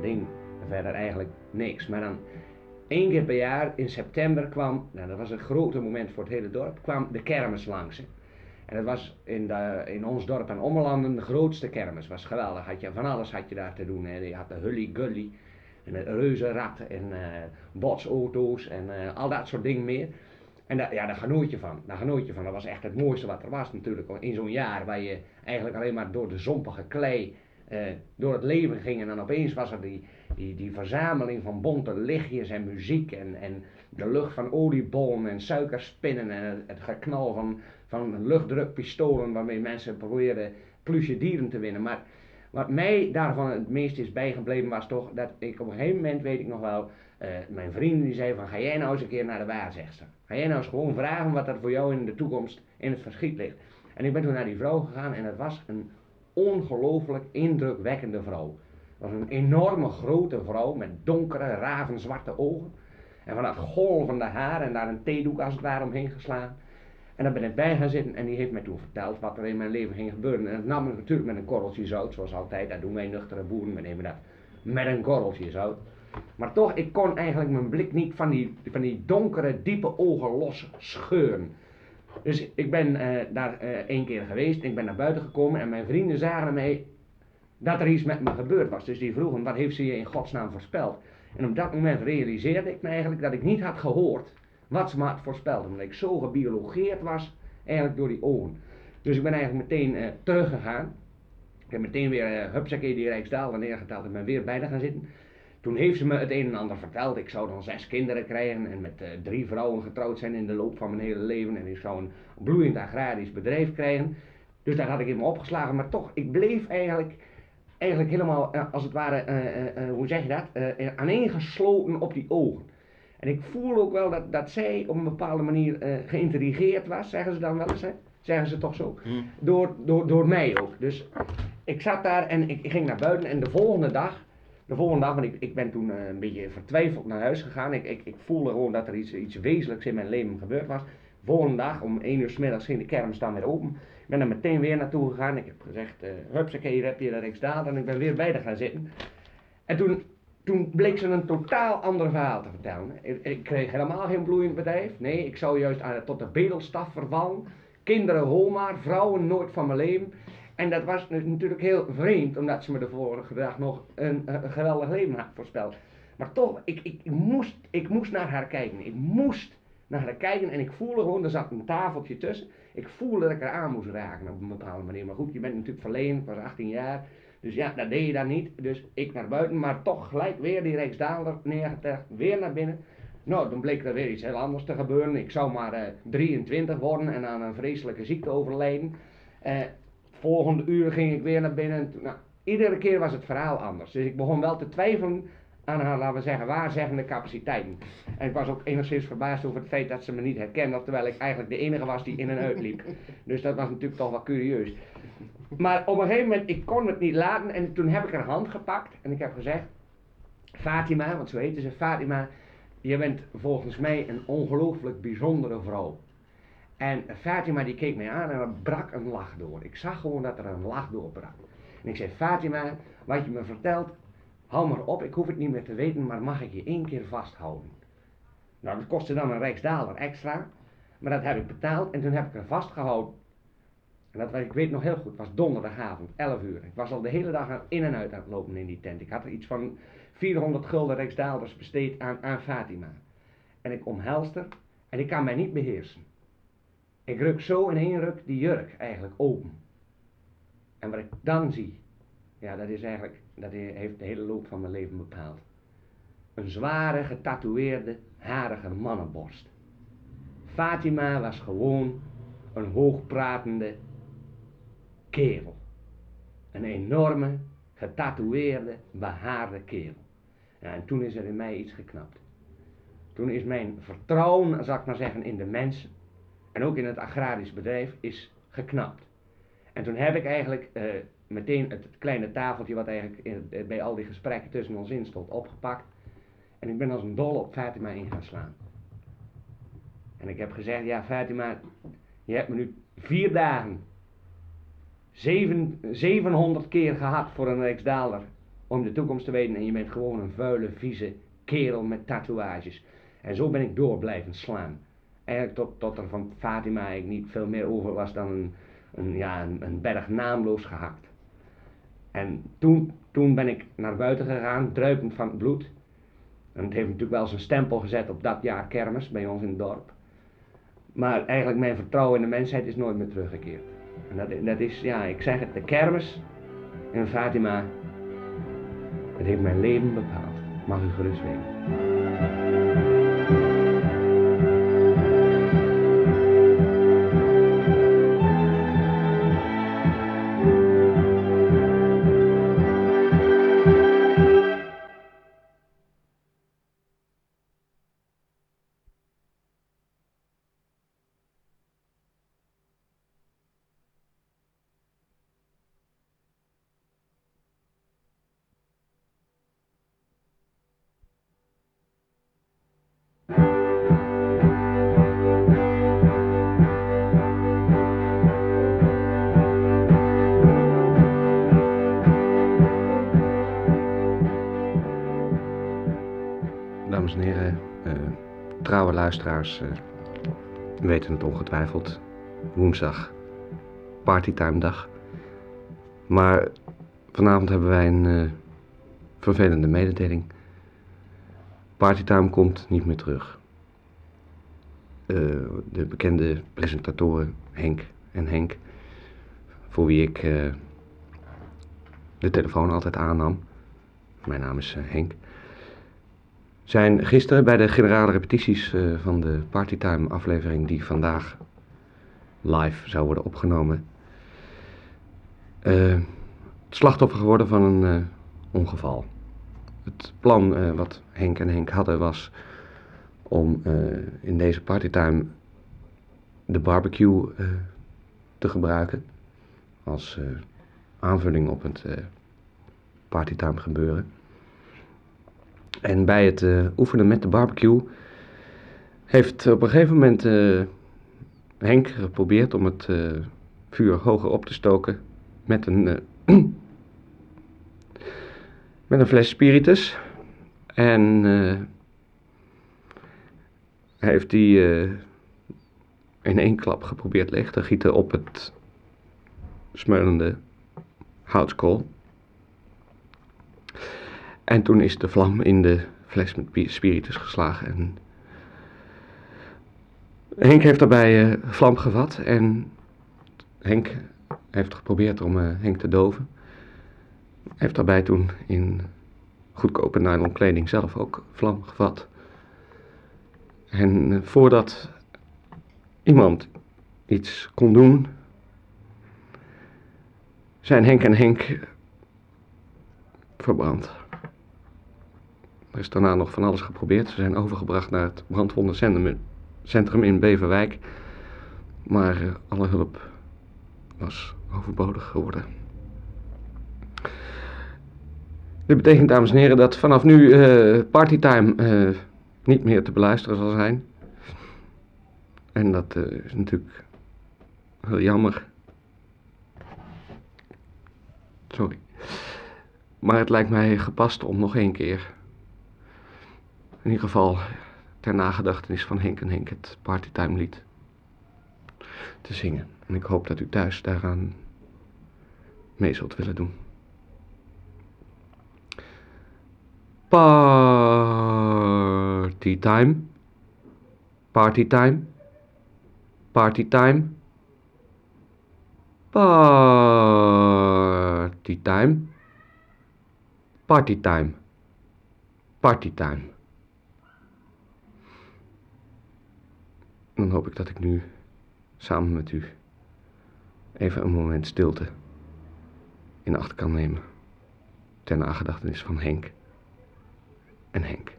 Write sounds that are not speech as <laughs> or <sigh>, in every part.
dingen. Verder eigenlijk niks. Maar dan één keer per jaar in september kwam, nou, dat was een grote moment voor het hele dorp, kwam de kermis langs. En dat was in, de, in ons dorp en Ommelanden de grootste kermis. was geweldig. Had je van alles had je daar te doen. Hè. Je had de hully gully en het reuzenrad en eh botsauto's en eh, al dat soort dingen meer. En ja, daar genoot je van. Daar genoot je van. Dat was echt het mooiste wat er was natuurlijk. In zo'n jaar waar je eigenlijk alleen maar door de zompige klei door het leven ging. En dan opeens was er die, die, die verzameling van bonte lichtjes en muziek. En, en de lucht van oliebollen en suikerspinnen. En het, geknal van, van luchtdrukpistolen waarmee mensen probeerden plusje dieren te winnen. Maar wat mij daarvan het meest is bijgebleven was toch dat ik op een gegeven moment, weet ik nog wel, eh, mijn vrienden die zeiden van ga jij nou eens een keer naar de waarzegster. Ga jij nou eens gewoon vragen wat er voor jou in de toekomst in het verschiet ligt. En ik ben toen naar die vrouw gegaan en het was een ongelooflijk indrukwekkende vrouw. Het was een enorme grote vrouw met donkere ravenzwarte ogen. En van dat golvende haar en daar een theedoek als het ware omheen geslagen. En daar ben ik bij gaan zitten en die heeft mij toen verteld wat er in mijn leven ging gebeuren. En dat nam ik natuurlijk met een korreltje zout, zoals altijd. Dat doen wij nuchtere boeren, we nemen dat met een korreltje zout. Maar toch, ik kon eigenlijk mijn blik niet van die, van die donkere, diepe ogen los scheuren. Dus ik ben eh, daar eh, één keer geweest, ik ben naar buiten gekomen en mijn vrienden zagen mij dat er iets met me gebeurd was. Dus die vroegen, wat heeft ze je in godsnaam voorspeld? En op dat moment realiseerde ik me eigenlijk dat ik niet had gehoord wat ze me had voorspeld. Omdat ik zo gebiologeerd was, eigenlijk door die ogen. Dus ik ben eigenlijk meteen eh, teruggegaan. Ik heb meteen weer, uh, hupsakee, die Rijksdaal neergeteld en ben weer bij haar gaan zitten. Toen heeft ze me het een en ander verteld. Ik zou dan zes kinderen krijgen en met eh, drie vrouwen getrouwd zijn in de loop van mijn hele leven. En ik zou een bloeiend agrarisch bedrijf krijgen. Dus dat had ik in me opgeslagen. Maar toch, ik bleef eigenlijk, eigenlijk helemaal, eh, als het ware, eh, hoe zeg je dat, aaneengesloten op die ogen. En ik voel ook wel dat, dat zij op een bepaalde manier geïntrigeerd was, zeggen ze dan wel eens, hè? Zeggen ze toch zo? Door, door, door mij ook. Dus ik zat daar en ik, ik ging naar buiten en de volgende dag, de volgende dag, want ik, ik ben toen eh, een beetje vertwijfeld naar huis gegaan. Ik, ik, ik voelde gewoon dat er iets, iets wezenlijks in mijn leven gebeurd was. De volgende dag, om 1 uur s middags, ging de kermis dan weer open. Ik ben er meteen weer naartoe gegaan. Ik heb gezegd, uh, hupsakee, hier heb je de Rijksdaal. En ik ben weer bij haar gaan zitten. En toen, toen bleek ze een totaal ander verhaal te vertellen. Ik, ik kreeg helemaal geen bloeiend bedrijf. Nee, ik zou juist aan, tot de bedelstaf vervallen. Kinderen hol maar, vrouwen nooit van mijn leven. En dat was nu- natuurlijk heel vreemd, omdat ze me de vorige dag nog een, eh, een geweldig leven had voorspeld. Maar toch, ik, ik, moest, ik moest naar haar kijken. Ik moest naar haar kijken en ik voelde gewoon, er zat een tafeltje tussen. Ik voelde dat ik haar aan moest raken op een bepaalde manier. Maar goed, je bent natuurlijk verleden, ik was 18 jaar. Dus ja, dat deed je dan niet. Dus ik naar buiten, maar toch gelijk weer die Rijksdaalder neergelegd, weer naar binnen. Nou, toen bleek er weer iets heel anders te gebeuren. Ik zou maar eh, 23 worden en aan een vreselijke ziekte overlijden. Eh, volgende uur ging ik weer naar binnen. Toen- nou, iedere keer was het verhaal anders. Dus ik begon wel te twijfelen aan haar, laten we zeggen, waarzeggende capaciteiten. En ik was ook enigszins verbaasd over het feit dat ze me niet herkende, terwijl ik eigenlijk de enige was die in en uit liep. <laughs> Dus dat was natuurlijk toch wel curieus. Maar op een gegeven moment, ik kon het niet laten en toen heb ik haar hand gepakt en ik heb gezegd, Fatima, want zo heette ze, Fatima, je bent volgens mij een ongelooflijk bijzondere vrouw. En Fatima die keek mij aan en er brak een lach door. Ik zag gewoon dat er een lach doorbrak. En ik zei, Fatima, wat je me vertelt, hou maar op, ik hoef het niet meer te weten, maar mag ik je één keer vasthouden? Nou, dat kostte dan een rijksdaalder extra, maar dat heb ik betaald en toen heb ik er vastgehouden. En dat ik weet nog heel goed, was donderdagavond, 11 uur. Ik was al de hele dag in en uit aan het lopen in die tent. Ik had er iets van 400 gulden rijksdaalders besteed aan, aan Fatima. En ik omhelste haar en ik kan mij niet beheersen. Ik ruk zo in één ruk die jurk eigenlijk open. En wat ik dan zie, ja, dat is eigenlijk, dat heeft de hele loop van mijn leven bepaald. Een zware, getatoeëerde, harige mannenborst. Fatima was gewoon een hoogpratende kerel. Een enorme, getatoeëerde, behaarde kerel. Ja, en toen is er in mij iets geknapt. Toen is mijn vertrouwen, zal ik maar zeggen, in de mensen en ook in het agrarisch bedrijf is geknapt. En toen heb ik eigenlijk eh, meteen het kleine tafeltje wat eigenlijk in, eh, bij al die gesprekken tussen ons in stond opgepakt. En ik ben als een dol op Fatima in gaan slaan. En ik heb gezegd, ja Fatima, Je hebt me nu vier dagen, zeven, 700 keer gehad voor een Rijksdaalder om de toekomst te weten en je bent gewoon een vuile, vieze kerel met tatoeages. En zo ben ik door blijven slaan. Eigenlijk tot, tot er van Fatima eigenlijk niet veel meer over was dan een, een, ja, een, berg naamloos gehakt. En toen, toen ben ik naar buiten gegaan, druipend van het bloed. En het heeft natuurlijk wel zijn stempel gezet op dat jaar kermis bij ons in het dorp. Maar eigenlijk mijn vertrouwen in de mensheid is nooit meer teruggekeerd. En dat, dat is, ja, ik zeg het, de kermis en Fatima, het heeft mijn leven bepaald. Mag u gerust weten. Luisteraars eh, weten het ongetwijfeld. Woensdag, partytime dag. Maar vanavond hebben wij een eh, vervelende mededeling. Partytime komt niet meer terug. Eh, de bekende presentatoren Henk en Henk, voor wie ik de telefoon altijd aannam. Mijn naam is Henk zijn gisteren bij de generale repetities eh, van de Partytime aflevering die vandaag live zou worden opgenomen, eh, het slachtoffer geworden van een eh, ongeval. Het plan wat Henk en Henk hadden was om in deze Partytime de barbecue te gebruiken als aanvulling op het Partytime gebeuren. En bij het eh, oefenen met de barbecue heeft op een gegeven moment eh, Henk geprobeerd om het eh, vuur hoger op te stoken met een, eh, <clears throat> met een fles spiritus. En eh, heeft die eh, in één klap geprobeerd leeg te gieten op het smeulende houtskool. En toen is de vlam in de fles met pi- spiritus geslagen. En Henk heeft daarbij eh, vlam gevat. En Henk heeft geprobeerd om eh, Henk te doven. Heeft daarbij toen in goedkope nylon kleding zelf ook vlam gevat. En eh, voordat iemand iets kon doen, zijn Henk en Henk verbrand. Er is daarna nog van alles geprobeerd. Ze zijn overgebracht naar het brandwondencentrum in Beverwijk. Maar eh, alle hulp was overbodig geworden. Dit betekent, dames en heren, dat vanaf nu eh Partytime eh, niet meer te beluisteren zal zijn. En dat is natuurlijk heel jammer. Sorry. Maar het lijkt mij gepast om nog één keer, in ieder geval ter nagedachtenis van Henk en Henk, het Partytime lied te zingen. En ik hoop dat u thuis daaraan mee zult willen doen. Partytime. Partytime. Partytime. Partytime. Partytime. Partytime. Dan hoop ik dat ik nu samen met u even een moment stilte in acht kan nemen. Ter nagedachtenis van Henk en Henk.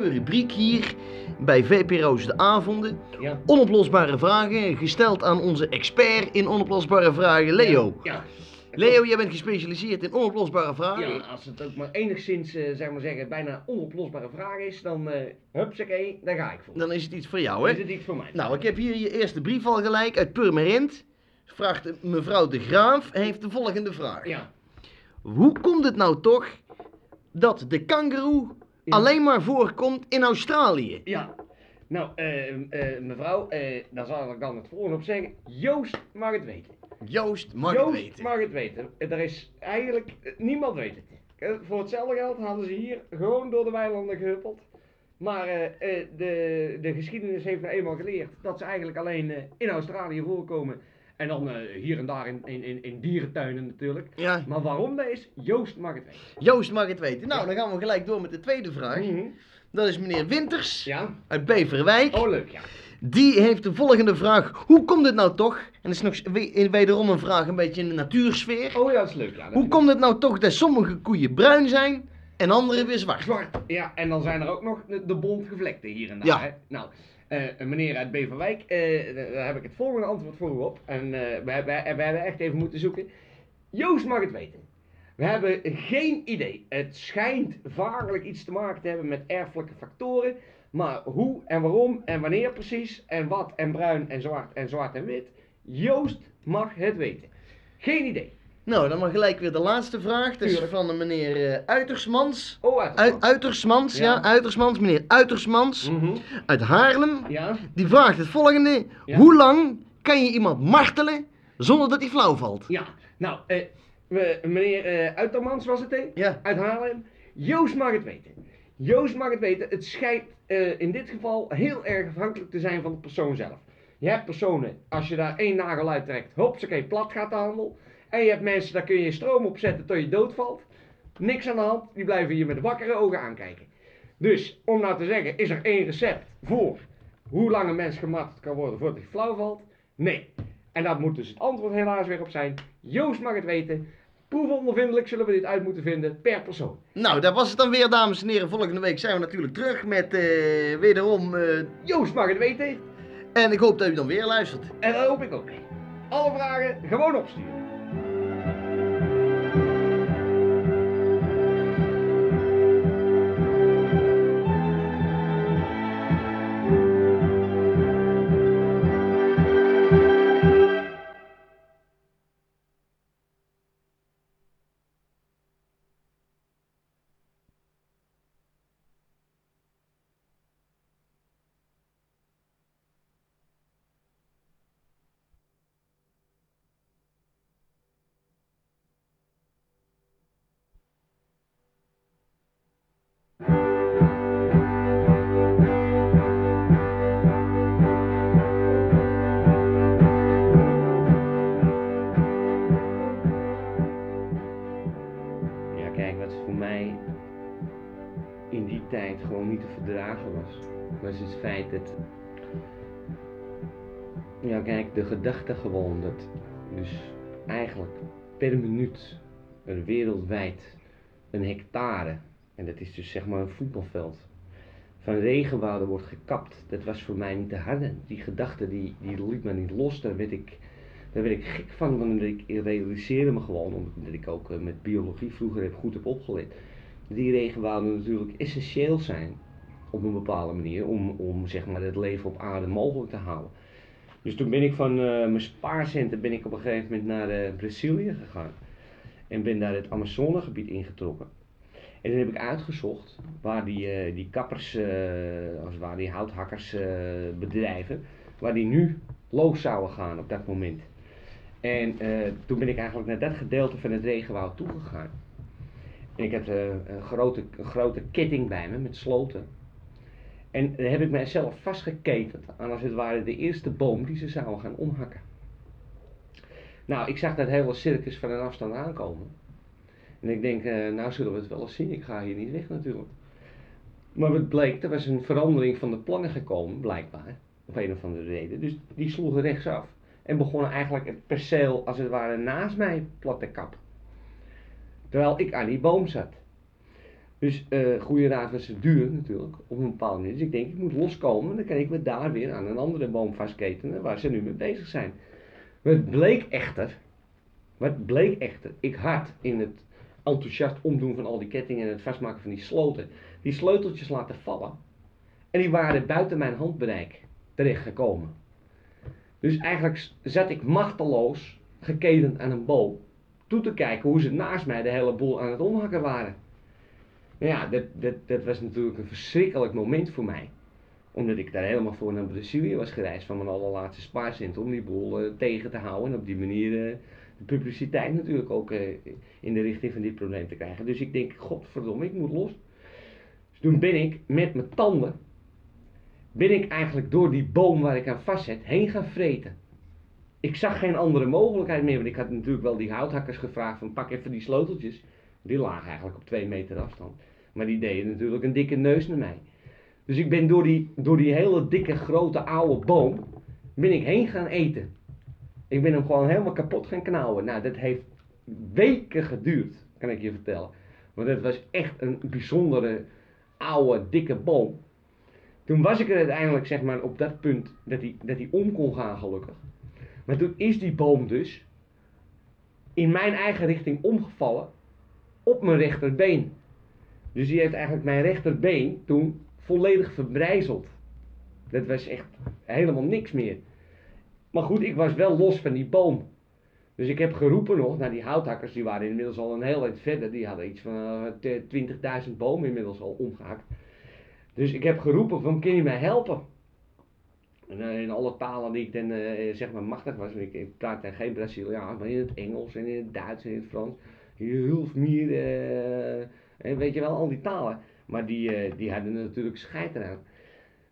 Nieuwe rubriek hier bij VPRO's De Avonden. Ja. Onoplosbare vragen, gesteld aan onze expert in onoplosbare vragen, Leo. Ja. Leo, jij bent gespecialiseerd in onoplosbare vragen. Ja, als het ook maar enigszins, eh, zeg maar zeggen, bijna onoplosbare vraag is, dan, eh hupsakee, daar ga ik voor. Dan is het iets voor jou, Dan hè? is het iets voor mij. Nou, ik heb hier je eerste brief al gelijk uit Purmerend. Vraagt mevrouw de Graaf, heeft de volgende vraag. Ja. Hoe komt het nou toch dat de kangoeroe Ja. Alleen maar voorkomt in Australië? Ja. Nou, eh, eh, mevrouw, eh, daar zal ik dan het volgende op zeggen. Joost mag het weten. Joost mag Joost het weten. mag het weten. Er is eigenlijk, eh, niemand weet het. Eh, voor hetzelfde geld hadden ze hier gewoon door de weilanden gehuppeld. Maar eh, eh, de, de geschiedenis heeft nou eenmaal geleerd dat ze eigenlijk alleen eh, in Australië voorkomen. En dan eh, hier en daar in, in, in, in dierentuinen natuurlijk. Ja, Maar waarom dat is, Joost mag het weten. Joost mag het weten. Nou, dan gaan we gelijk door met de tweede vraag. Mhm. Dat is meneer Winters Ja? uit Beverwijk. Oh, leuk, ja. Die heeft de volgende vraag. Hoe komt het nou toch? En dat is nog we- wederom een vraag een beetje in de natuursfeer. Oh, ja, dat is leuk, ja. dat Hoe komt het nou toch dat sommige koeien bruin zijn en andere weer zwart? Zwart. Ja, en dan zijn er ook nog de, de bontgevlekte hier en daar. Ja. Hè? Nou, een meneer uit Beverwijk, eh, daar heb ik het volgende antwoord voor u op. En eh, we, hebben, we hebben echt even moeten zoeken. Joost mag het weten. We hebben geen idee. Het schijnt vaarlijk iets te maken te hebben met erfelijke factoren. Maar hoe en waarom en wanneer precies en wat en bruin en zwart en zwart en wit. Joost mag het weten. Geen idee. Nou, dan maar gelijk weer de laatste vraag. Is Tuurlijk. van de meneer eh, Uitersmans. Oh, uit. Ui- Uitersmans, ja. Ja. Uitersmans. Meneer Uitersmans Mhm. uit Haarlem. Ja. Die vraagt het volgende. Ja. Hoe lang kan je iemand martelen zonder dat hij flauw valt? Ja, nou, eh, meneer eh Uitermans was het, hè? Ja. Uit Haarlem. Joost mag het weten. Joost mag het weten. Het schijnt in dit geval heel erg afhankelijk te zijn van de persoon zelf. Je hebt personen, als je daar één nagel uittrekt, hopsakee, plat gaat de handel. En je hebt mensen, daar kun je stroom op zetten tot je doodvalt. Niks aan de hand, die blijven je met wakkere ogen aankijken. Dus, om nou te zeggen, is er één recept voor hoe lang een mens gemarteld kan worden voordat hij flauw valt? Nee. En daar moet dus het antwoord helaas weer op zijn. Joost mag het weten. Proefondervindelijk zullen we dit uit moeten vinden per persoon. Nou, dat was het dan weer, dames en heren. Volgende week zijn we natuurlijk terug met eh, wederom. eh, Joost mag het weten. en ik hoop dat u dan weer luistert. En dat hoop ik ook. Alle vragen gewoon opsturen. Ja, kijk, de gedachte gewoon dat dus eigenlijk per minuut er wereldwijd een hectare, en dat is dus zeg maar een voetbalveld, van regenwouden wordt gekapt. Dat was voor mij niet te harde. Die gedachte die, die liet me niet los. Daar werd ik, daar werd ik gek van, want ik realiseerde me gewoon, omdat ik ook eh, met biologie vroeger heb, goed heb opgelet, die regenwouden natuurlijk essentieel zijn op een bepaalde manier om, om zeg maar, het leven op aarde mogelijk te houden. Dus toen ben ik van eh, mijn spaarcenten ben ik op een gegeven moment naar eh, Brazilië gegaan. En ben daar het Amazonegebied ingetrokken. En dan heb ik uitgezocht waar die, eh, die kappers, als waar die houthakkers eh, bedrijven, waar die nu los zouden gaan op dat moment. En toen ben ik eigenlijk naar dat gedeelte van het regenwoud toegegaan. En ik had een, grote, een grote ketting bij me met sloten. En daar heb ik mijzelf vastgeketend aan als het ware de eerste boom die ze zouden gaan omhakken. Nou, ik zag dat hele circus van een afstand aankomen. En ik denk, eh, nou zullen we het wel eens zien. Ik ga hier niet weg natuurlijk. Maar wat bleek, er was een verandering van de plannen gekomen, blijkbaar. Op een of andere reden. Dus die sloegen rechtsaf. En begonnen eigenlijk het perceel, als het ware, naast mij plat te kappen. Terwijl ik aan die boom zat. Dus eh goede raad was duur natuurlijk, op een bepaalde manier. Dus ik denk, ik moet loskomen, dan kan ik me daar weer aan een andere boom vastketenen waar ze nu mee bezig zijn. Het bleek echter, wat bleek echter, ik had in het enthousiast omdoen van al die kettingen en het vastmaken van die sloten, die sleuteltjes laten vallen. En die waren buiten mijn handbereik terechtgekomen. Dus eigenlijk zat ik machteloos geketend aan een boom toe te kijken hoe ze naast mij de hele boel aan het omhakken waren. Nou ja, dat, dat, dat was natuurlijk een verschrikkelijk moment voor mij. Omdat ik daar helemaal voor naar Brazilië was gereisd van mijn allerlaatste spaarcent om die boel eh, tegen te houden. En op die manier eh, de publiciteit natuurlijk ook eh, in de richting van dit probleem te krijgen. Dus ik denk, godverdomme, ik moet los. Dus toen ben ik met mijn tanden, ben ik eigenlijk door die boom waar ik aan vastzet heen gaan vreten. Ik zag geen andere mogelijkheid meer, want ik had natuurlijk wel die houthakkers gevraagd van pak even die sleuteltjes. Die lagen eigenlijk op twee meter afstand. Maar die deden natuurlijk een dikke neus naar mij. Dus ik ben door die, door die hele dikke grote oude boom, ben ik heen gaan eten. Ik ben hem gewoon helemaal kapot gaan knauwen. Nou, dat heeft weken geduurd, kan ik je vertellen. Want het was echt een bijzondere oude dikke boom. Toen was ik er uiteindelijk zeg maar op dat punt dat hij, dat hij om kon gaan gelukkig. Maar toen is die boom dus in mijn eigen richting omgevallen op mijn rechterbeen. Dus die heeft eigenlijk mijn rechterbeen toen volledig verbrijzeld. Dat was echt helemaal niks meer. Maar goed, ik was wel los van die boom. Dus ik heb geroepen nog naar die houthakkers, die waren inmiddels al een heel eind verder. Die hadden iets van eh, 20.000 bomen inmiddels al omgehakt. Dus ik heb geroepen van, kun je mij helpen? En, eh, in alle talen die ik dan eh, zeg maar machtig was, ik, praat dan geen Braziliaans, maar in het Engels en in het Duits en in het Frans. Hulp me, eh, en weet je wel, al die talen. Maar die, eh, die hadden er natuurlijk scheid aan.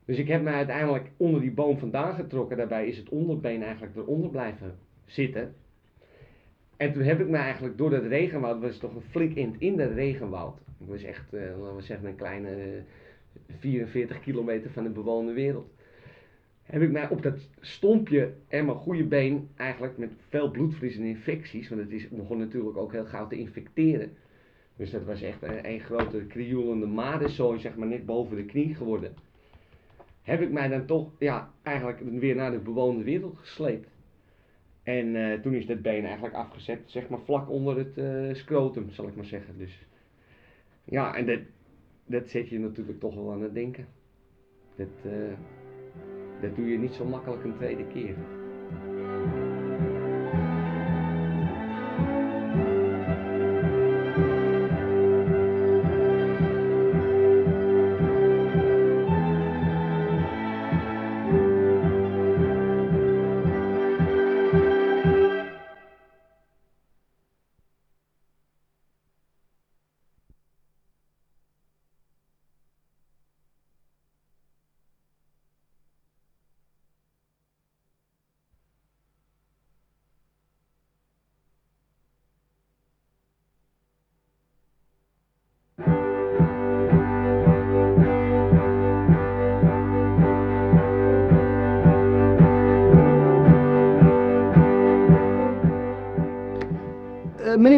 Dus ik heb me uiteindelijk onder die boom vandaan getrokken. Daarbij is het onderbeen eigenlijk eronder blijven zitten. En toen heb ik me eigenlijk door dat regenwoud, was toch een flink in in dat regenwoud. Ik was echt, eh, laten we zeggen, een kleine eh, 44 kilometer van de bewoonde wereld. Heb ik mij op dat stompje en mijn goede been eigenlijk met veel bloedverlies en infecties, want het is, begon natuurlijk ook heel gauw te infecteren. Dus dat was echt een, een grote krioelende madenzooi, zeg maar, net boven de knie geworden. Heb ik mij dan toch, ja, eigenlijk weer naar de bewoonde wereld gesleept. En eh, toen is dat been eigenlijk afgezet, zeg maar vlak onder het eh, scrotum, zal ik maar zeggen. Dus ja, en dat, dat zet je natuurlijk toch wel aan het denken. Dat, eh, dat doe je niet zo makkelijk een tweede keer.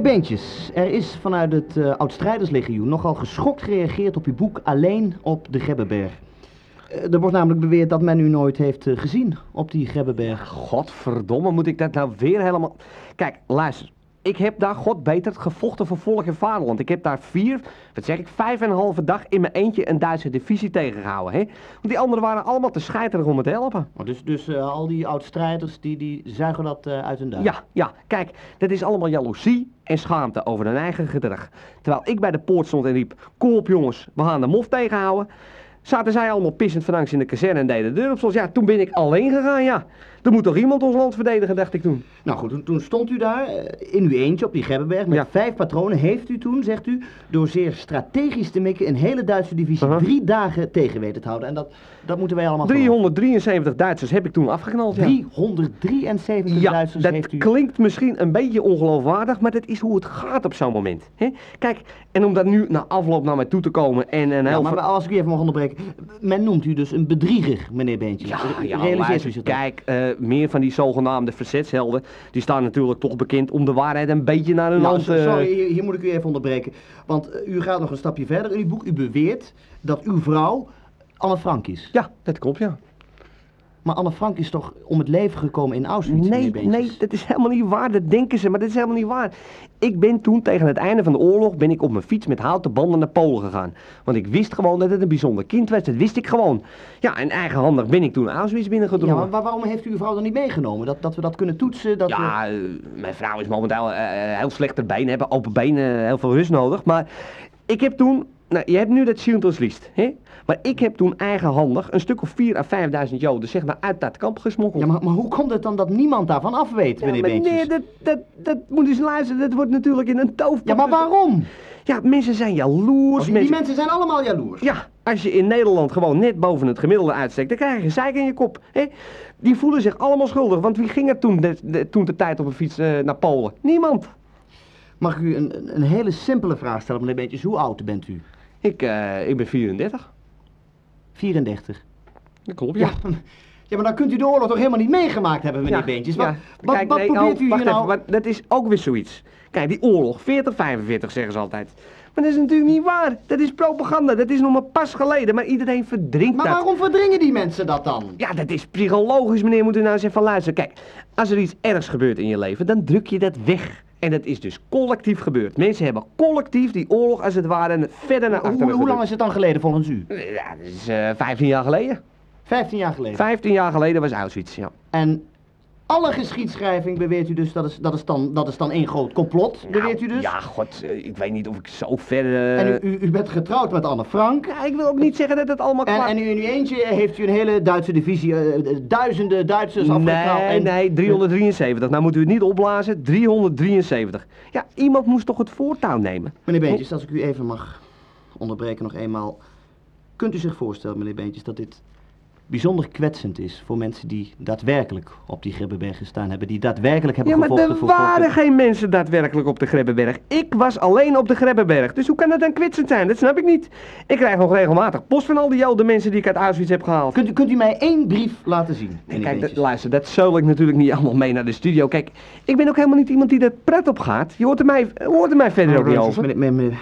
Meneer er is vanuit het eh Oud-Strijders-legioen nogal geschokt gereageerd op uw boek Alleen op de Grebbeberg. Eh, er wordt namelijk beweerd dat men u nooit heeft eh, gezien op die Grebbeberg. Godverdomme, moet ik dat nou weer helemaal... Kijk, luister. Ik heb daar, god beter, gevochten voor volk en vaderland. Ik heb daar vier, wat zeg ik, vijf en een halve dag in mijn eentje een Duitse divisie tegengehouden, hè. Want die anderen waren allemaal te scheiterig om me te helpen. Oh, dus dus eh, al die oud-strijders die, die zuigen dat eh, uit hun duim? Ja, ja, kijk, dat is allemaal jaloezie en schaamte over hun eigen gedrag. Terwijl ik bij de poort stond en riep, kom op jongens, we gaan de mof tegenhouden. Zaten zij allemaal pissend van angst in de kazerne en deden de deur op slot. Ja, toen ben ik alleen gegaan, ja. Er moet toch iemand ons land verdedigen, dacht ik toen. Nou goed, toen, toen stond u daar eh, in uw eentje op die Grebbeberg met Ja. vijf patronen. Heeft u toen, zegt u, door zeer strategisch te mikken een hele Duitse divisie drie dagen tegen weten te houden. En dat, dat moeten wij allemaal geloven. 373 Duitsers heb ik toen afgeknald, ja. 373 Ja, Duitsers dat heeft u... klinkt misschien een beetje ongeloofwaardig, maar dat is hoe het gaat op zo'n moment. Hè? Kijk, en om dat nu na afloop naar mij toe te komen en een Ja, maar als ik u even mag onderbreken. Men noemt u dus een bedrieger, meneer Beentjes. Ja, ja Realiseert u zich dat? kijk, eh, meer van die zogenaamde verzetshelden, die staan natuurlijk toch bekend om de waarheid een beetje naar hun Nou, hand eh, sorry, hier, hier moet ik u even onderbreken. Want eh, u gaat nog een stapje verder in uw boek. U beweert dat uw vrouw Anne Frank is. Ja, dat klopt, ja. Maar Anne Frank is toch om het leven gekomen in Auschwitz, Nee, nee, dat is helemaal niet waar. Dat denken ze, maar dat is helemaal niet waar. Ik ben toen tegen het einde van de oorlog ben ik op mijn fiets met houten banden naar Polen gegaan. Want ik wist gewoon dat het een bijzonder kind was. Dat wist ik gewoon. Ja, en eigenhandig ben ik toen Auschwitz Ja, binnengedrongen. maar waar- waarom heeft u uw vrouw dan niet meegenomen? Dat, dat we dat kunnen toetsen? Dat we... Ja, eh, mijn vrouw is momenteel eh, heel slechter benen, hebben open benen, heel veel rust nodig. Maar ik heb toen, nou, je hebt nu dat Schindler's List, hè? Maar ik heb toen eigenhandig een stuk of 4 à 5.000 Joden, zeg maar, uit dat kamp gesmokkeld. Ja, maar, maar hoe komt het dan dat niemand daarvan af weet, meneer Beentjes? nee, dat, dat, dat moet eens luisteren. Dat wordt natuurlijk in een toofpot. Ja, maar waarom? Ja, mensen zijn jaloers. Die, die mensen zijn allemaal jaloers. Ja, als je in Nederland gewoon net boven het gemiddelde uitsteekt, dan krijg je zeik in je kop. Hè? Die voelen zich allemaal schuldig, want wie ging er toen de, de- toen de tijd op een fiets eh, naar Polen? Niemand. Mag ik u een, een- hele simpele vraag stellen, meneer Beentjes? Hoe oud bent u? Ik, eh, ik ben 34. 34. Dat klopt, Ja. <laughs> ja, maar dan kunt u de oorlog toch helemaal niet meegemaakt hebben, meneer Ja, Beentjes? ja. Wat, Kijk, wat nee, probeert oh, u wacht hier nou... even, maar dat is ook weer zoiets. Kijk, die oorlog, 40, 45 zeggen ze altijd. Maar dat is natuurlijk niet waar. Dat is propaganda. Dat is nog maar pas geleden. Maar iedereen verdrinkt Maar dat. waarom verdringen die mensen dat dan? Ja, dat is psychologisch, meneer. Moet u nou eens even luisteren. Kijk, als er iets ergs gebeurt in je leven, dan druk je dat weg. En dat is dus collectief gebeurd. Mensen hebben collectief die oorlog, als het ware, verder naar achteren hoe lang is het dan geleden volgens u? Ja, dat is eh 15 jaar geleden. 15 jaar geleden. 15 jaar geleden was Auschwitz, ja. En alle geschiedschrijving beweert u dus, dat is, dat is, dan, dat is dan één groot complot, beweert u dus? Ja, god, eh, ik weet niet of ik zo ver... eh, En u, u, u bent getrouwd met Anne Frank. Ja, ik wil ook niet zeggen dat het allemaal En, klaar... en u in uw eentje heeft u een hele Duitse divisie, eh, duizenden Duitsers afgekraald. Nee, en- nee, 373. Nou moet u het niet opblazen, 373. Ja, iemand moest toch het voortouw nemen? Meneer Beentjes, als ik u even mag onderbreken nog eenmaal. Kunt u zich voorstellen, meneer Beentjes, dat dit bijzonder kwetsend is voor mensen die daadwerkelijk op die Grebbeberg gestaan hebben, die daadwerkelijk hebben Ja, maar gevochten er waren geen mensen daadwerkelijk op de Grebbeberg. Ik was alleen op de Grebbeberg. Dus hoe kan dat dan kwetsend zijn? Dat snap ik niet. Ik krijg nog regelmatig post van al die Joden mensen die ik uit Auschwitz heb gehaald. Kunt u, kunt u mij één brief laten zien, Nee, kijk, dat, luister, dat zeul ik natuurlijk niet allemaal mee naar de studio. Kijk, ik ben ook helemaal niet iemand die er pret op gaat. Je hoort er mij, hoort er mij verder ook niet over. meneer- meneer- meneer,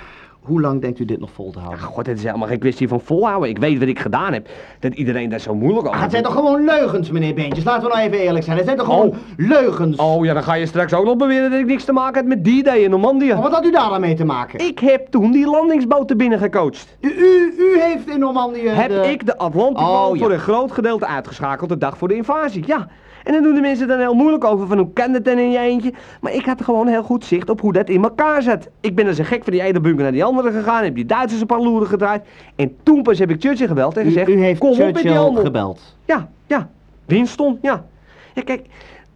hoe lang denkt u dit nog vol te Ach, houden? god, het is helemaal geen kwestie van volhouden. Ik weet wat ik gedaan heb. Dat iedereen daar zo moeilijk over Ah, het zijn toch gewoon leugens, meneer Beentjes? Laten we nou even eerlijk zijn. Het zijn toch gewoon Oh. leugens? Oh ja, dan ga je straks ook nog beweren dat ik niks te maken had met die day in Normandië. Maar wat had u daar dan mee te maken? Ik heb toen die landingsboten binnengecoacht. U, u, u heeft in Normandië... Heb de- ik de Atlantic Oh, ja. voor een groot gedeelte uitgeschakeld de dag voor de invasie. Ja. En dan doen de mensen dan heel moeilijk over van hoe kan het dan in je eentje. Maar ik had gewoon heel goed zicht op hoe dat in elkaar zat. Ik ben als een gek van die ene bunker naar die andere gegaan. Heb die Duitsers een paar loeren gedraaid. En toen pas heb ik Churchill gebeld en gezegd... u heeft kom op met die Churchill handel. gebeld. Ja, ja. Winston, ja. Ja, kijk,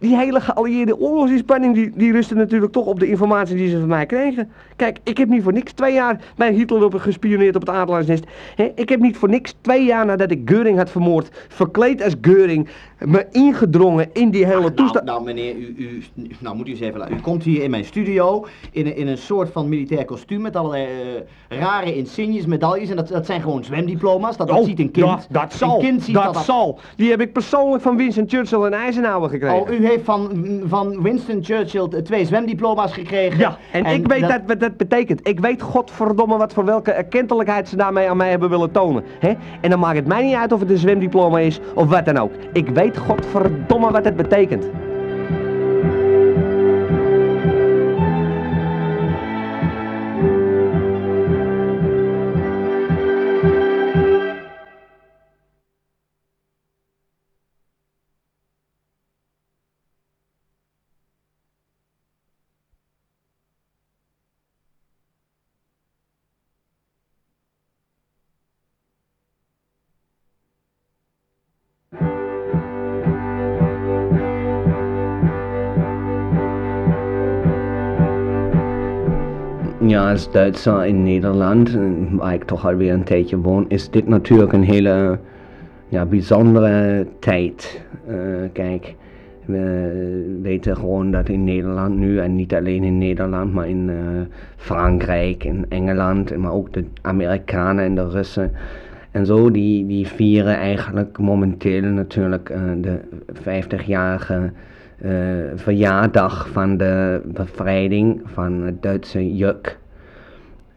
die hele geallieerde oorlogsinspanning, die, die rustte natuurlijk toch op de informatie die ze van mij kregen. Kijk, ik heb niet voor niks twee jaar bij Hitler op gespioneerd op het Adelaarsnest. Ik heb niet voor niks twee jaar nadat ik Geuring had vermoord, verkleed als Geuring, me ingedrongen in die hele Nou, toestand. nou meneer, u, u, nou moet u eens even laten. U komt hier in mijn studio in een, in een soort van militair kostuum met allerlei eh, rare insignes, medailles. En dat, dat zijn gewoon zwemdiploma's. Dat, dat ziet een kind. Oh, Ja, dat zal, Een kind ziet dat, dat. zal. Die heb ik persoonlijk van Winston Churchill en Eisenhower gekregen. Oh, u heeft van, van Winston Churchill twee zwemdiploma's gekregen. Ja, en, ik weet dat... wat dat betekent. Ik weet godverdomme wat voor welke erkentelijkheid ze daarmee aan mij hebben willen tonen. hè? En dan maakt het mij niet uit of het een zwemdiploma is of wat dan ook. Ik weet godverdomme wat het betekent. Als Duitser in Nederland, eh, waar ik toch alweer een tijdje woon, is dit natuurlijk een hele ja, bijzondere tijd. Eh, kijk, we weten gewoon dat in Nederland nu, en niet alleen in Nederland, maar in eh, Frankrijk, in Engeland, maar ook de Amerikanen en de Russen, En zo, die, die vieren eigenlijk momenteel natuurlijk de 50-jarige uh, verjaardag van de bevrijding van het Duitse juk.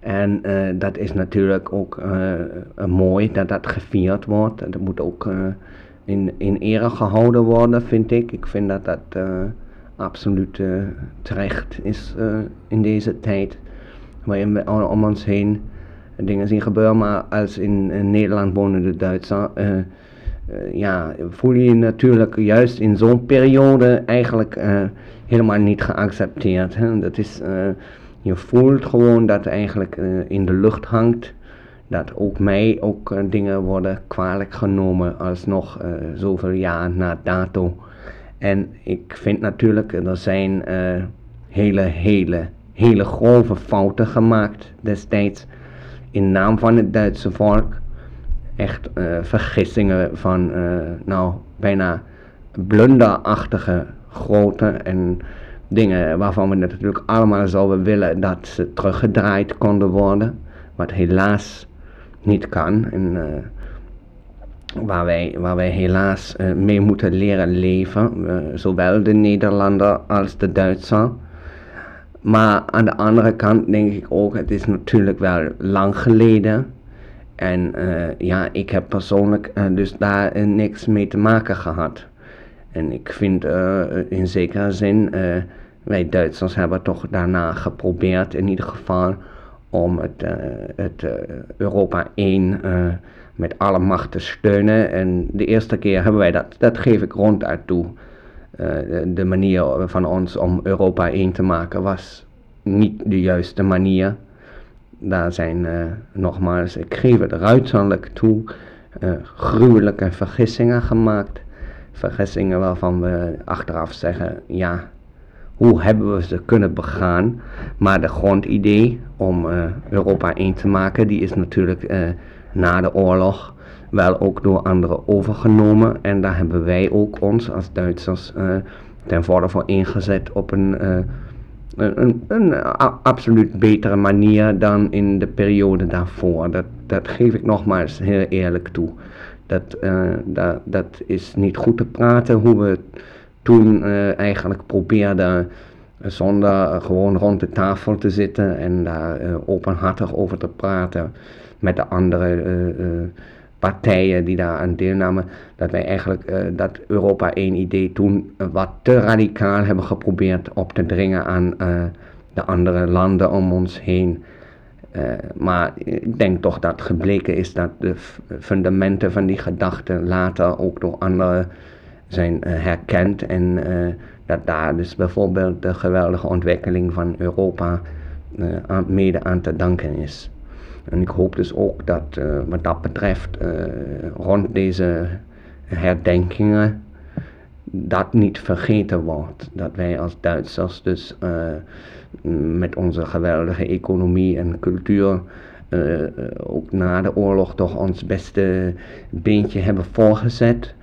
En uh, dat is natuurlijk ook mooi dat dat gevierd wordt. Dat moet ook in, in ere gehouden worden, vind ik. Ik vind dat dat absoluut terecht is in deze tijd. Waarin we om ons heen dingen zien gebeuren. Maar als in, Nederland wonende Duitser, uh, ja, voel je je natuurlijk juist in zo'n periode eigenlijk helemaal niet geaccepteerd. Hè? Dat is, je voelt gewoon dat eigenlijk in de lucht hangt. Dat ook mij ook dingen worden kwalijk genomen alsnog zoveel jaar na dato. En ik vind natuurlijk, er zijn hele, hele, hele grove fouten gemaakt destijds in naam van het Duitse volk echt vergissingen van nou bijna blunderachtige grote en dingen waarvan we natuurlijk allemaal zouden willen dat ze teruggedraaid konden worden, wat helaas niet kan en uh, waar, wij, waar wij helaas mee moeten leren leven, zowel de Nederlander als de Duitser. Maar aan de andere kant denk ik ook, het is natuurlijk wel lang geleden. En uh, ja, ik heb persoonlijk uh, dus daar uh, niks mee te maken gehad. En ik vind in zekere zin, wij Duitsers hebben toch daarna geprobeerd in ieder geval om het, het Europa 1 met alle macht te steunen. En de eerste keer hebben wij dat, dat geef ik ronduit toe. De manier van ons om Europa één te maken was niet de juiste manier. Daar zijn nogmaals, ik geef het uiterlijk toe, gruwelijke vergissingen gemaakt. Vergissingen waarvan we achteraf zeggen, ja, hoe hebben we ze kunnen begaan? Maar de grondidee om Europa één te maken, die is natuurlijk na de oorlog wel ook door anderen overgenomen. En daar hebben wij ook ons als Duitsers uh, ten volle voor ingezet op een, uh, een, een, een absoluut betere manier dan in de periode daarvoor. Dat, dat geef ik nogmaals heel eerlijk toe. Dat, uh, dat, dat is niet goed te praten hoe we toen eigenlijk probeerden zonder gewoon rond de tafel te zitten en daar openhartig over te praten met de andere partijen die daar aan deelnamen, dat wij eigenlijk dat Europa 1 idee toen wat te radicaal hebben geprobeerd op te dringen aan de andere landen om ons heen. Maar ik denk toch dat gebleken is dat de fundamenten van die gedachten later ook door anderen zijn herkend en dat daar dus bijvoorbeeld de geweldige ontwikkeling van Europa mede aan te danken is. En ik hoop dus ook dat wat dat betreft rond deze herdenkingen dat niet vergeten wordt. Dat wij als Duitsers dus uh, met onze geweldige economie en cultuur ook na de oorlog toch ons beste beentje hebben voorgezet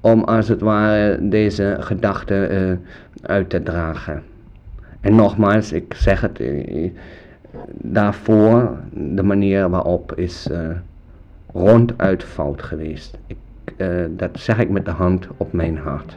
om als het ware deze gedachten uit te dragen. En nogmaals, ik zeg het, daarvoor, de manier waarop is ronduit fout geweest. Dat zeg ik met de hand op mijn hart.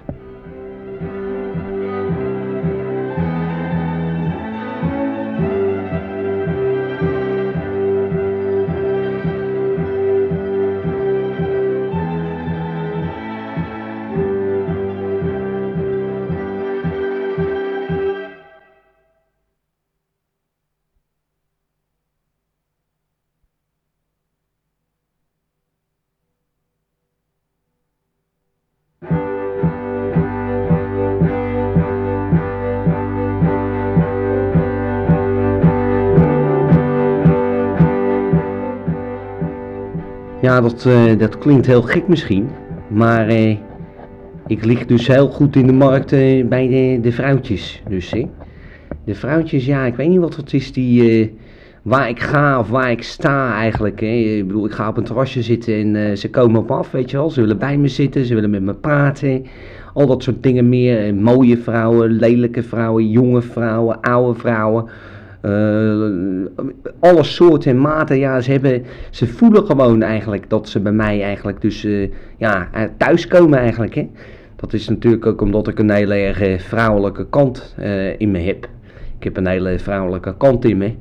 Ja, dat, uh, dat klinkt heel gek misschien. Maar uh, ik lig dus heel goed in de markt uh, bij de, de vrouwtjes. Dus, de vrouwtjes, ja, ik weet niet wat het is die... waar ik ga of waar ik sta eigenlijk. Hè. Ik bedoel, ik ga op een terrasje zitten en ze komen op af, weet je wel. Ze willen bij me zitten, ze willen met me praten. Al dat soort dingen meer. mooie vrouwen, lelijke vrouwen, jonge vrouwen, oude vrouwen. Eh, alle soorten en maten, ja, ze, hebben, ze voelen gewoon eigenlijk dat ze bij mij eigenlijk dus uh, ja, thuiskomen eigenlijk. Hè. Dat is natuurlijk ook omdat ik een hele erg vrouwelijke kant in me heb. Ik heb een hele vrouwelijke kant in me.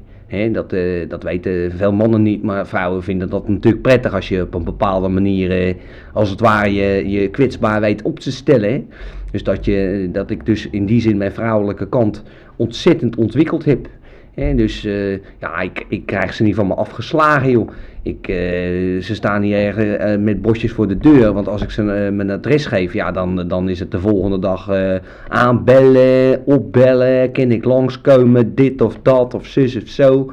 Dat, dat weten veel mannen niet, maar vrouwen vinden dat natuurlijk prettig als je op een bepaalde manier, als het ware, je, je kwetsbaar weet op te stellen. Dus dat, je, dat ik dus in die zin mijn vrouwelijke kant ontzettend ontwikkeld heb. Dus uh, ja, ik, ik krijg ze niet van me afgeslagen, joh. Ik, ze staan niet erg met bosjes voor de deur, want als ik ze mijn adres geef, ja, dan, dan is het de volgende dag aanbellen, opbellen, kan ik langskomen, dit of dat, of zus of zo.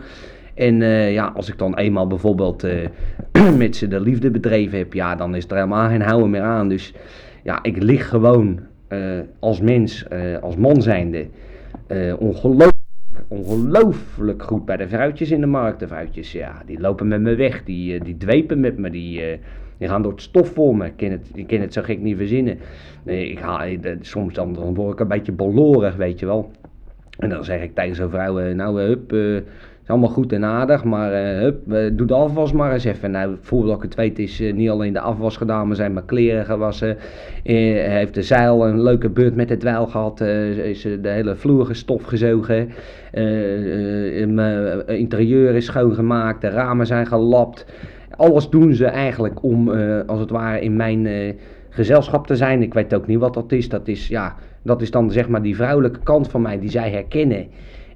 En ja, als ik dan eenmaal bijvoorbeeld <clears throat> met ze de liefde bedreven heb, ja, dan is er helemaal geen houden meer aan. Dus ja, ik lig gewoon als mens, als man zijnde, ongelooflijk ongelooflijk goed bij de vrouwtjes in de markt. De vrouwtjes, ja, die lopen met me weg. Die, die dwepen met me. Die, die gaan door het stof voor me. Ik kan het, ik kan het zo gek niet verzinnen. Ik ga, soms dan, dan word ik een beetje bolorig, weet je wel. En dan zeg ik tegen zo'n vrouw, nou hup, allemaal goed en aardig, maar uh, hup, doe de afwas maar eens even. Nou, voordat ik het weet is uh, niet alleen de afwas gedaan, maar zijn mijn kleren gewassen. heeft de zeil een leuke beurt met het dweil gehad. is de hele vloer gestof gezogen. mijn interieur is schoongemaakt, de ramen zijn gelapt. Alles doen ze eigenlijk om, als het ware, in mijn gezelschap te zijn. Ik weet ook niet wat dat is. Dat is, ja, dat is dan zeg maar die vrouwelijke kant van mij die zij herkennen.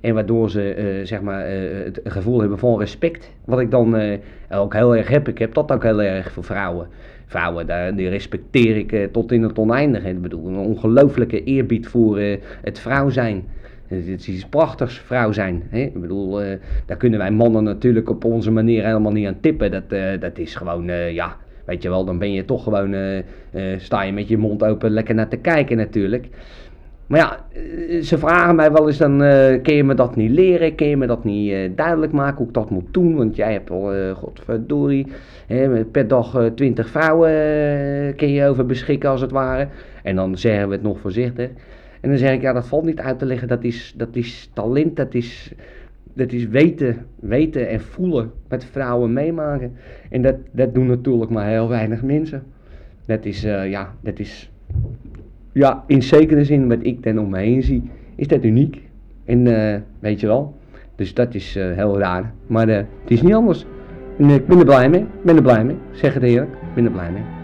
En waardoor ze uh, zeg maar, uh, het gevoel hebben van respect. Wat ik dan uh, ook heel erg heb. Ik heb dat ook heel erg voor vrouwen. Vrouwen, daar, die respecteer ik tot in het oneindige. Ik bedoel, een ongelooflijke eerbied voor het vrouw zijn. Het is iets prachtigs, vrouw zijn. Hè? Ik bedoel, daar kunnen wij mannen natuurlijk op onze manier helemaal niet aan tippen. Dat, dat is gewoon, ja, weet je wel, dan ben je toch gewoon, sta je met je mond open lekker naar te kijken natuurlijk. Maar ja, eh, ze vragen mij wel eens dan, uh, kun je me dat niet leren? Kun je me dat niet uh, duidelijk maken hoe ik dat moet doen? Want jij hebt al, uh, godverdorie, hè, per dag twintig vrouwen kun je over beschikken als het ware. En dan zeggen we het nog voorzichtig. En dan zeg ik, ja dat valt niet uit te leggen, dat is, dat is talent, dat is, dat is weten, weten en voelen met vrouwen meemaken. En dat, dat doen natuurlijk maar heel weinig mensen. Dat is, ja, dat is ja, in zekere zin wat ik dan om me heen zie, is dat uniek. En uh, weet je wel, dus dat is uh, heel raar. Maar uh, het is niet anders. En ik ben er blij mee, ben er blij mee, zeg het eerlijk, ben er blij mee.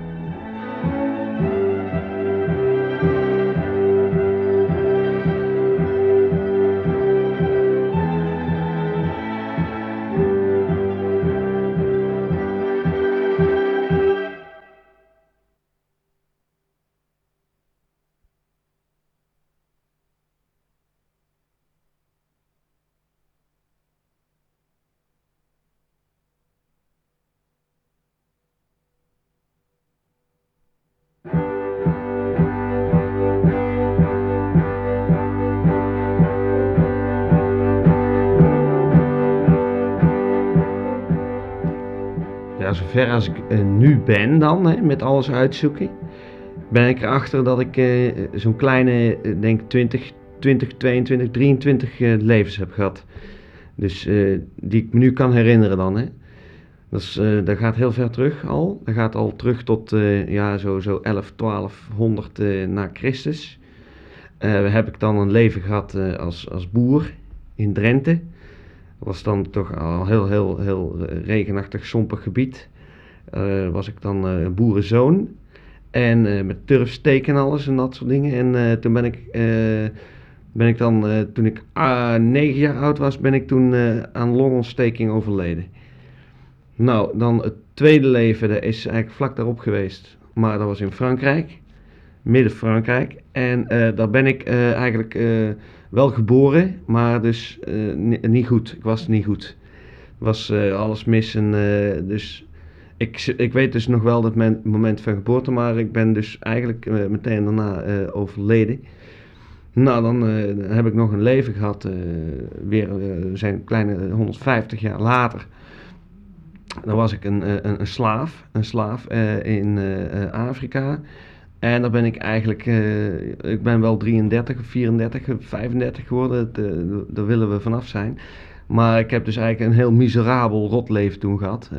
Zover als ik uh, nu ben dan, hè, met alles uitzoeken, ben ik erachter dat ik uh, zo'n kleine, uh, denk 20, 20, 22, 23 levens heb gehad. Dus die ik me nu kan herinneren dan. Hè. Dat, is, dat gaat heel ver terug al. Dat gaat al terug tot ja, zo, zo 11, 1200 na Christus. heb ik dan een leven gehad als, als boer in Drenthe was dan toch al heel, heel, heel regenachtig, sompig gebied. Uh, was ik dan uh, boerenzoon. En uh, met turfsteek en alles en dat soort dingen. En toen ben ik, ben ik dan, toen ik negen jaar oud was, ben ik toen aan longontsteking overleden. Nou, dan het tweede leven, dat is eigenlijk vlak daarop geweest. Maar dat was in Frankrijk, midden Frankrijk. En daar ben ik eigenlijk wel geboren, maar dus niet goed. Ik was niet goed. Was alles mis en dus ik, ik weet dus nog wel dat mijn moment van geboorte, maar ik ben dus eigenlijk uh, meteen daarna uh, overleden. Nou, dan uh, heb ik nog een leven gehad, weer we zijn kleine 150 jaar later. Dan was ik een, een, een slaaf, een slaaf in Afrika. En dan ben ik eigenlijk, ik ben wel 33 of 34 of 35 geworden, daar willen we vanaf zijn. Maar ik heb dus eigenlijk een heel miserabel rotleven toen gehad.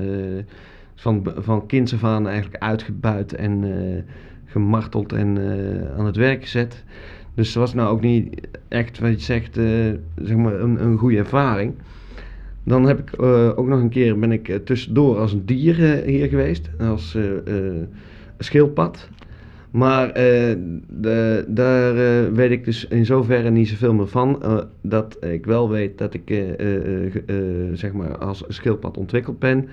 Van, van kinds af aan eigenlijk uitgebuit en eh, gemarteld en eh, aan het werk gezet. Dus het was nou ook niet echt wat je zegt, eh, zeg maar een, een goede ervaring. Dan heb ik ook nog een keer ben ik tussendoor als een dier hier geweest, als schildpad. Maar de, daar weet ik dus in zoverre niet zoveel meer van. dat ik wel weet dat ik zeg maar als schildpad ontwikkeld ben.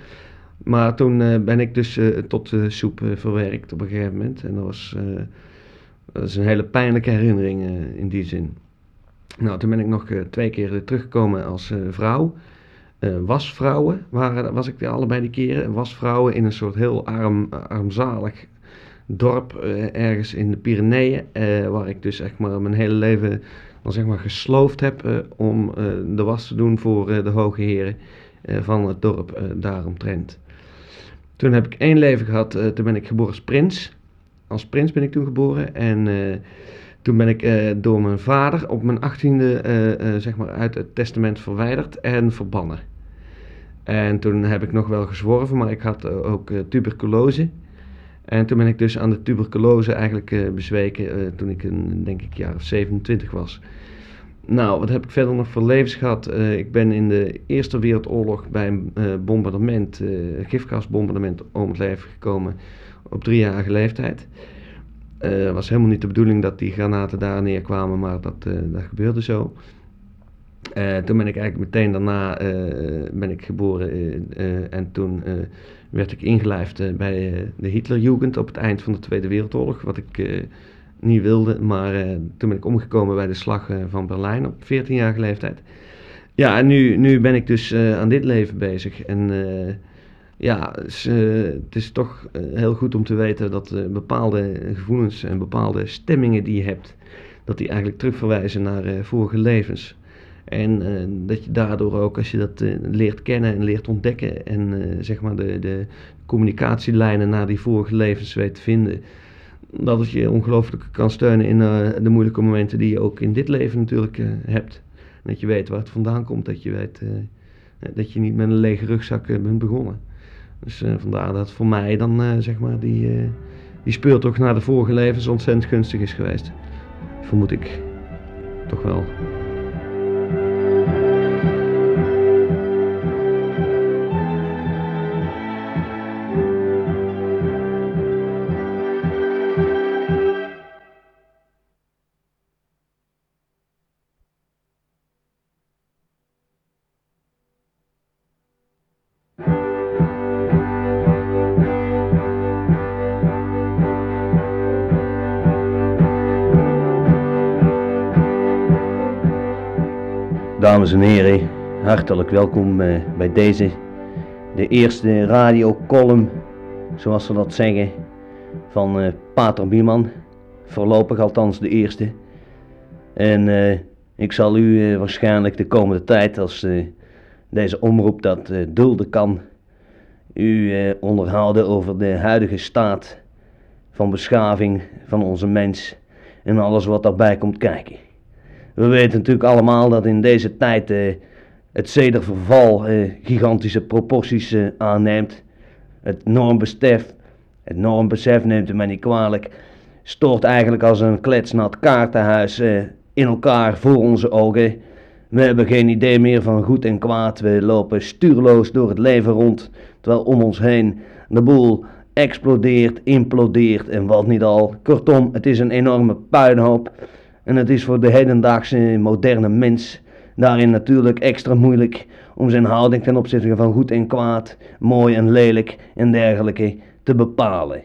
Maar toen eh, ben ik dus eh, tot soep eh, verwerkt op een gegeven moment. En dat was dat is een hele pijnlijke herinnering in die zin. Nou, toen ben ik nog twee keer teruggekomen als vrouw. Eh, wasvrouwen was ik allebei die keren. Wasvrouwen in een soort heel arm, armzalig dorp ergens in de Pyreneeën. waar ik dus echt maar mijn hele leven dan zeg maar gesloofd heb om de was te doen voor de hoge heren van het dorp daaromtrent. Toen heb ik één leven gehad, eh, toen ben ik geboren als prins. Als prins ben ik toen geboren en eh, toen ben ik eh, door mijn vader op mijn achttiende zeg maar uit het testament verwijderd en verbannen. En toen heb ik nog wel gezworven, maar ik had ook tuberculose. En toen ben ik dus aan de tuberculose eigenlijk bezweken toen ik een, denk ik, jaar of 27 was. Nou, wat heb ik verder nog voor levens gehad? Eh, ik ben in de Eerste Wereldoorlog bij een eh, bombardement, eh gifgasbombardement, om het leven gekomen op driejarige leeftijd. Het was helemaal niet de bedoeling dat die granaten daar neerkwamen, maar dat, dat gebeurde zo. Toen ben ik eigenlijk meteen daarna ben ik geboren en toen werd ik ingelijfd bij de Hitlerjugend op het eind van de Tweede Wereldoorlog, wat ik niet wilde, maar eh, toen ben ik omgekomen bij de slag eh, van Berlijn op 14-jarige leeftijd. Ja, en nu, nu ben ik dus eh, aan dit leven bezig en ja, het is, toch heel goed om te weten dat bepaalde gevoelens en bepaalde stemmingen die je hebt, dat die eigenlijk terugverwijzen naar vorige levens. En dat je daardoor ook, als je dat leert kennen en leert ontdekken en zeg maar de, de communicatielijnen naar die vorige levens weet te vinden, dat het je ongelooflijk kan steunen in eh, de moeilijke momenten die je ook in dit leven natuurlijk eh, hebt. Dat je weet waar het vandaan komt, dat je weet eh, dat je niet met een lege rugzak bent begonnen. Dus vandaar dat voor mij dan zeg maar die, die speurtocht naar de vorige levens ontzettend gunstig is geweest. Vermoed ik toch wel. Dames en heren, hartelijk welkom eh, bij deze, de eerste radiocolumn, zoals ze dat zeggen, van eh, Pater Bieman. Voorlopig althans de eerste. En eh, ik zal u waarschijnlijk de komende tijd, als deze omroep dat dulden kan, u onderhouden over de huidige staat van beschaving van onze mens en alles wat daarbij komt kijken. We weten natuurlijk allemaal dat in deze tijd eh, het zederverval eh, gigantische proporties eh, aanneemt. Het normbesef, het normbesef neemt het mij niet kwalijk, stort eigenlijk als een kletsnat kaartenhuis in elkaar voor onze ogen. We hebben geen idee meer van goed en kwaad. We lopen stuurloos door het leven rond, terwijl om ons heen de boel explodeert, implodeert en wat niet al. Kortom, het is een enorme puinhoop. En het is voor de hedendaagse moderne mens daarin natuurlijk extra moeilijk om zijn houding ten opzichte van goed en kwaad, mooi en lelijk en dergelijke te bepalen.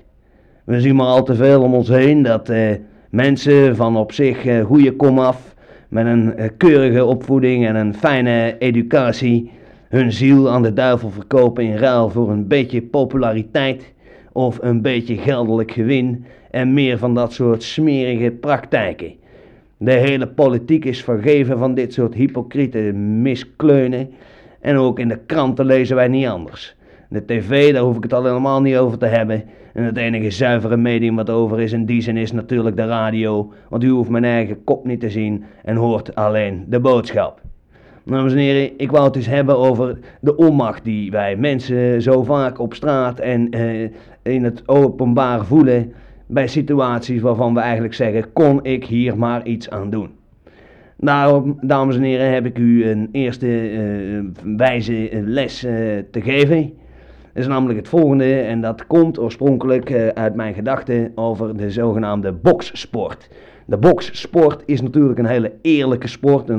We zien maar al te veel om ons heen dat eh, mensen van op zich eh, goede komaf, met een eh, keurige opvoeding en een fijne educatie, hun ziel aan de duivel verkopen in ruil voor een beetje populariteit of een beetje geldelijk gewin en meer van dat soort smerige praktijken. De hele politiek is vergeven van dit soort hypocriete miskleunen. En ook in de kranten lezen wij niet anders. De tv, daar hoef ik het al helemaal niet over te hebben. En het enige zuivere medium wat over is in die zin is natuurlijk de radio. Want u hoeft mijn eigen kop niet te zien en hoort alleen de boodschap. Dames en heren, ik wou het eens hebben over de onmacht die wij mensen zo vaak op straat en eh, in het openbaar voelen bij situaties waarvan we eigenlijk zeggen, kon ik hier maar iets aan doen. Daarom, dames en heren, heb ik u een eerste eh, wijze les eh, te geven. Dat is namelijk het volgende en dat komt oorspronkelijk eh, uit mijn gedachten over de zogenaamde bokssport. De bokssport is natuurlijk een hele eerlijke sport, eh,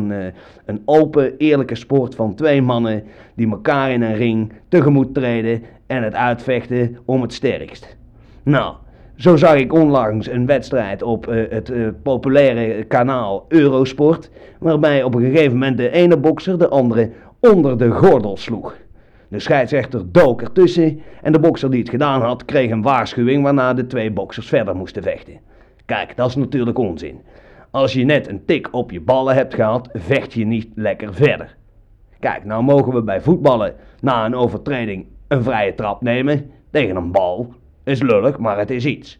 een open, eerlijke sport van twee mannen die elkaar in een ring tegemoet treden en het uitvechten om het sterkst. Nou, zo zag ik onlangs een wedstrijd op eh, het eh, populaire kanaal Eurosport, waarbij op een gegeven moment de ene bokser de andere onder de gordel sloeg. De scheidsrechter dook ertussen en de bokser die het gedaan had kreeg een waarschuwing waarna de twee boksers verder moesten vechten. Kijk, dat is natuurlijk onzin. Als je net een tik op je ballen hebt gehad, vecht je niet lekker verder. Kijk, nou mogen we bij voetballen na een overtreding een vrije trap nemen tegen een bal. Is lullig, maar het is iets.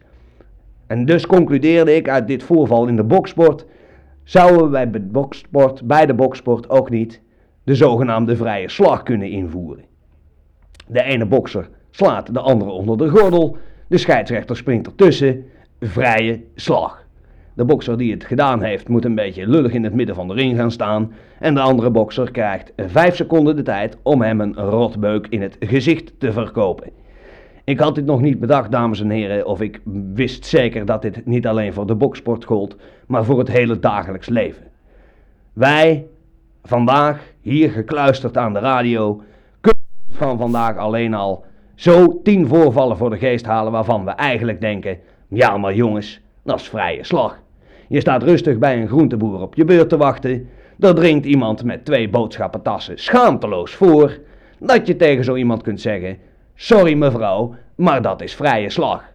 En dus concludeerde ik uit dit voorval in de boksport, zouden wij bij bij de boksport ook niet de zogenaamde vrije slag kunnen invoeren. De ene bokser slaat de andere onder de gordel, de scheidsrechter springt ertussen, vrije slag. De bokser die het gedaan heeft moet een beetje lullig in het midden van de ring gaan staan en de andere bokser krijgt 5 seconden de tijd om hem een rotbeuk in het gezicht te verkopen. Ik had dit nog niet bedacht, dames en heren, of ik wist zeker dat dit niet alleen voor de boksport gold, maar voor het hele dagelijks leven. Wij, vandaag, hier gekluisterd aan de radio, kunnen van vandaag alleen al zo tien voorvallen voor de geest halen waarvan we eigenlijk denken, ja maar jongens, dat is vrije slag. Je staat rustig bij een groenteboer op je beurt te wachten, er dringt iemand met twee boodschappentassen schaamteloos voor, dat je tegen zo iemand kunt zeggen, sorry mevrouw, maar dat is vrije slag.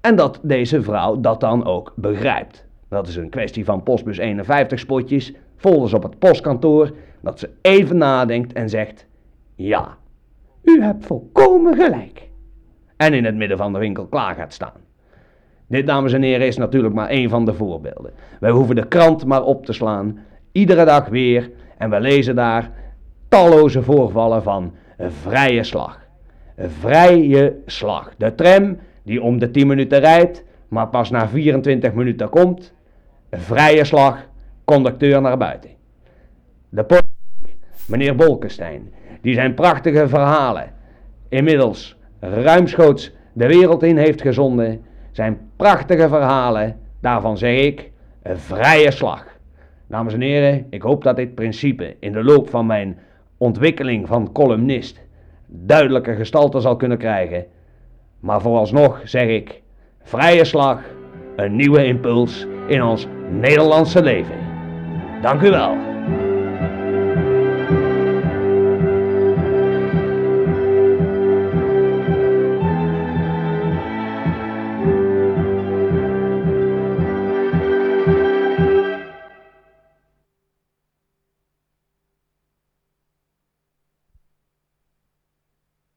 En dat deze vrouw dat dan ook begrijpt. Dat is een kwestie van postbus 51 spotjes, folders op het postkantoor, dat ze even nadenkt en zegt, ja, u hebt volkomen gelijk. En in het midden van de winkel klaar gaat staan. Dit, dames en heren, is natuurlijk maar één van de voorbeelden. Wij hoeven de krant maar op te slaan, iedere dag weer, en we lezen daar talloze voorvallen van vrije slag. Vrije slag. De tram die om de 10 minuten rijdt, maar pas na 24 minuten komt. Vrije slag, conducteur naar buiten. De politiek, meneer Bolkestein, die zijn prachtige verhalen inmiddels ruimschoots de wereld in heeft gezonden. Zijn prachtige verhalen, daarvan zeg ik, een vrije slag. Dames en heren, ik hoop dat dit principe in de loop van mijn ontwikkeling van columnist duidelijke gestalte zal kunnen krijgen. Maar vooralsnog zeg ik, vrije slag, een nieuwe impuls in ons Nederlandse leven. Dank u wel.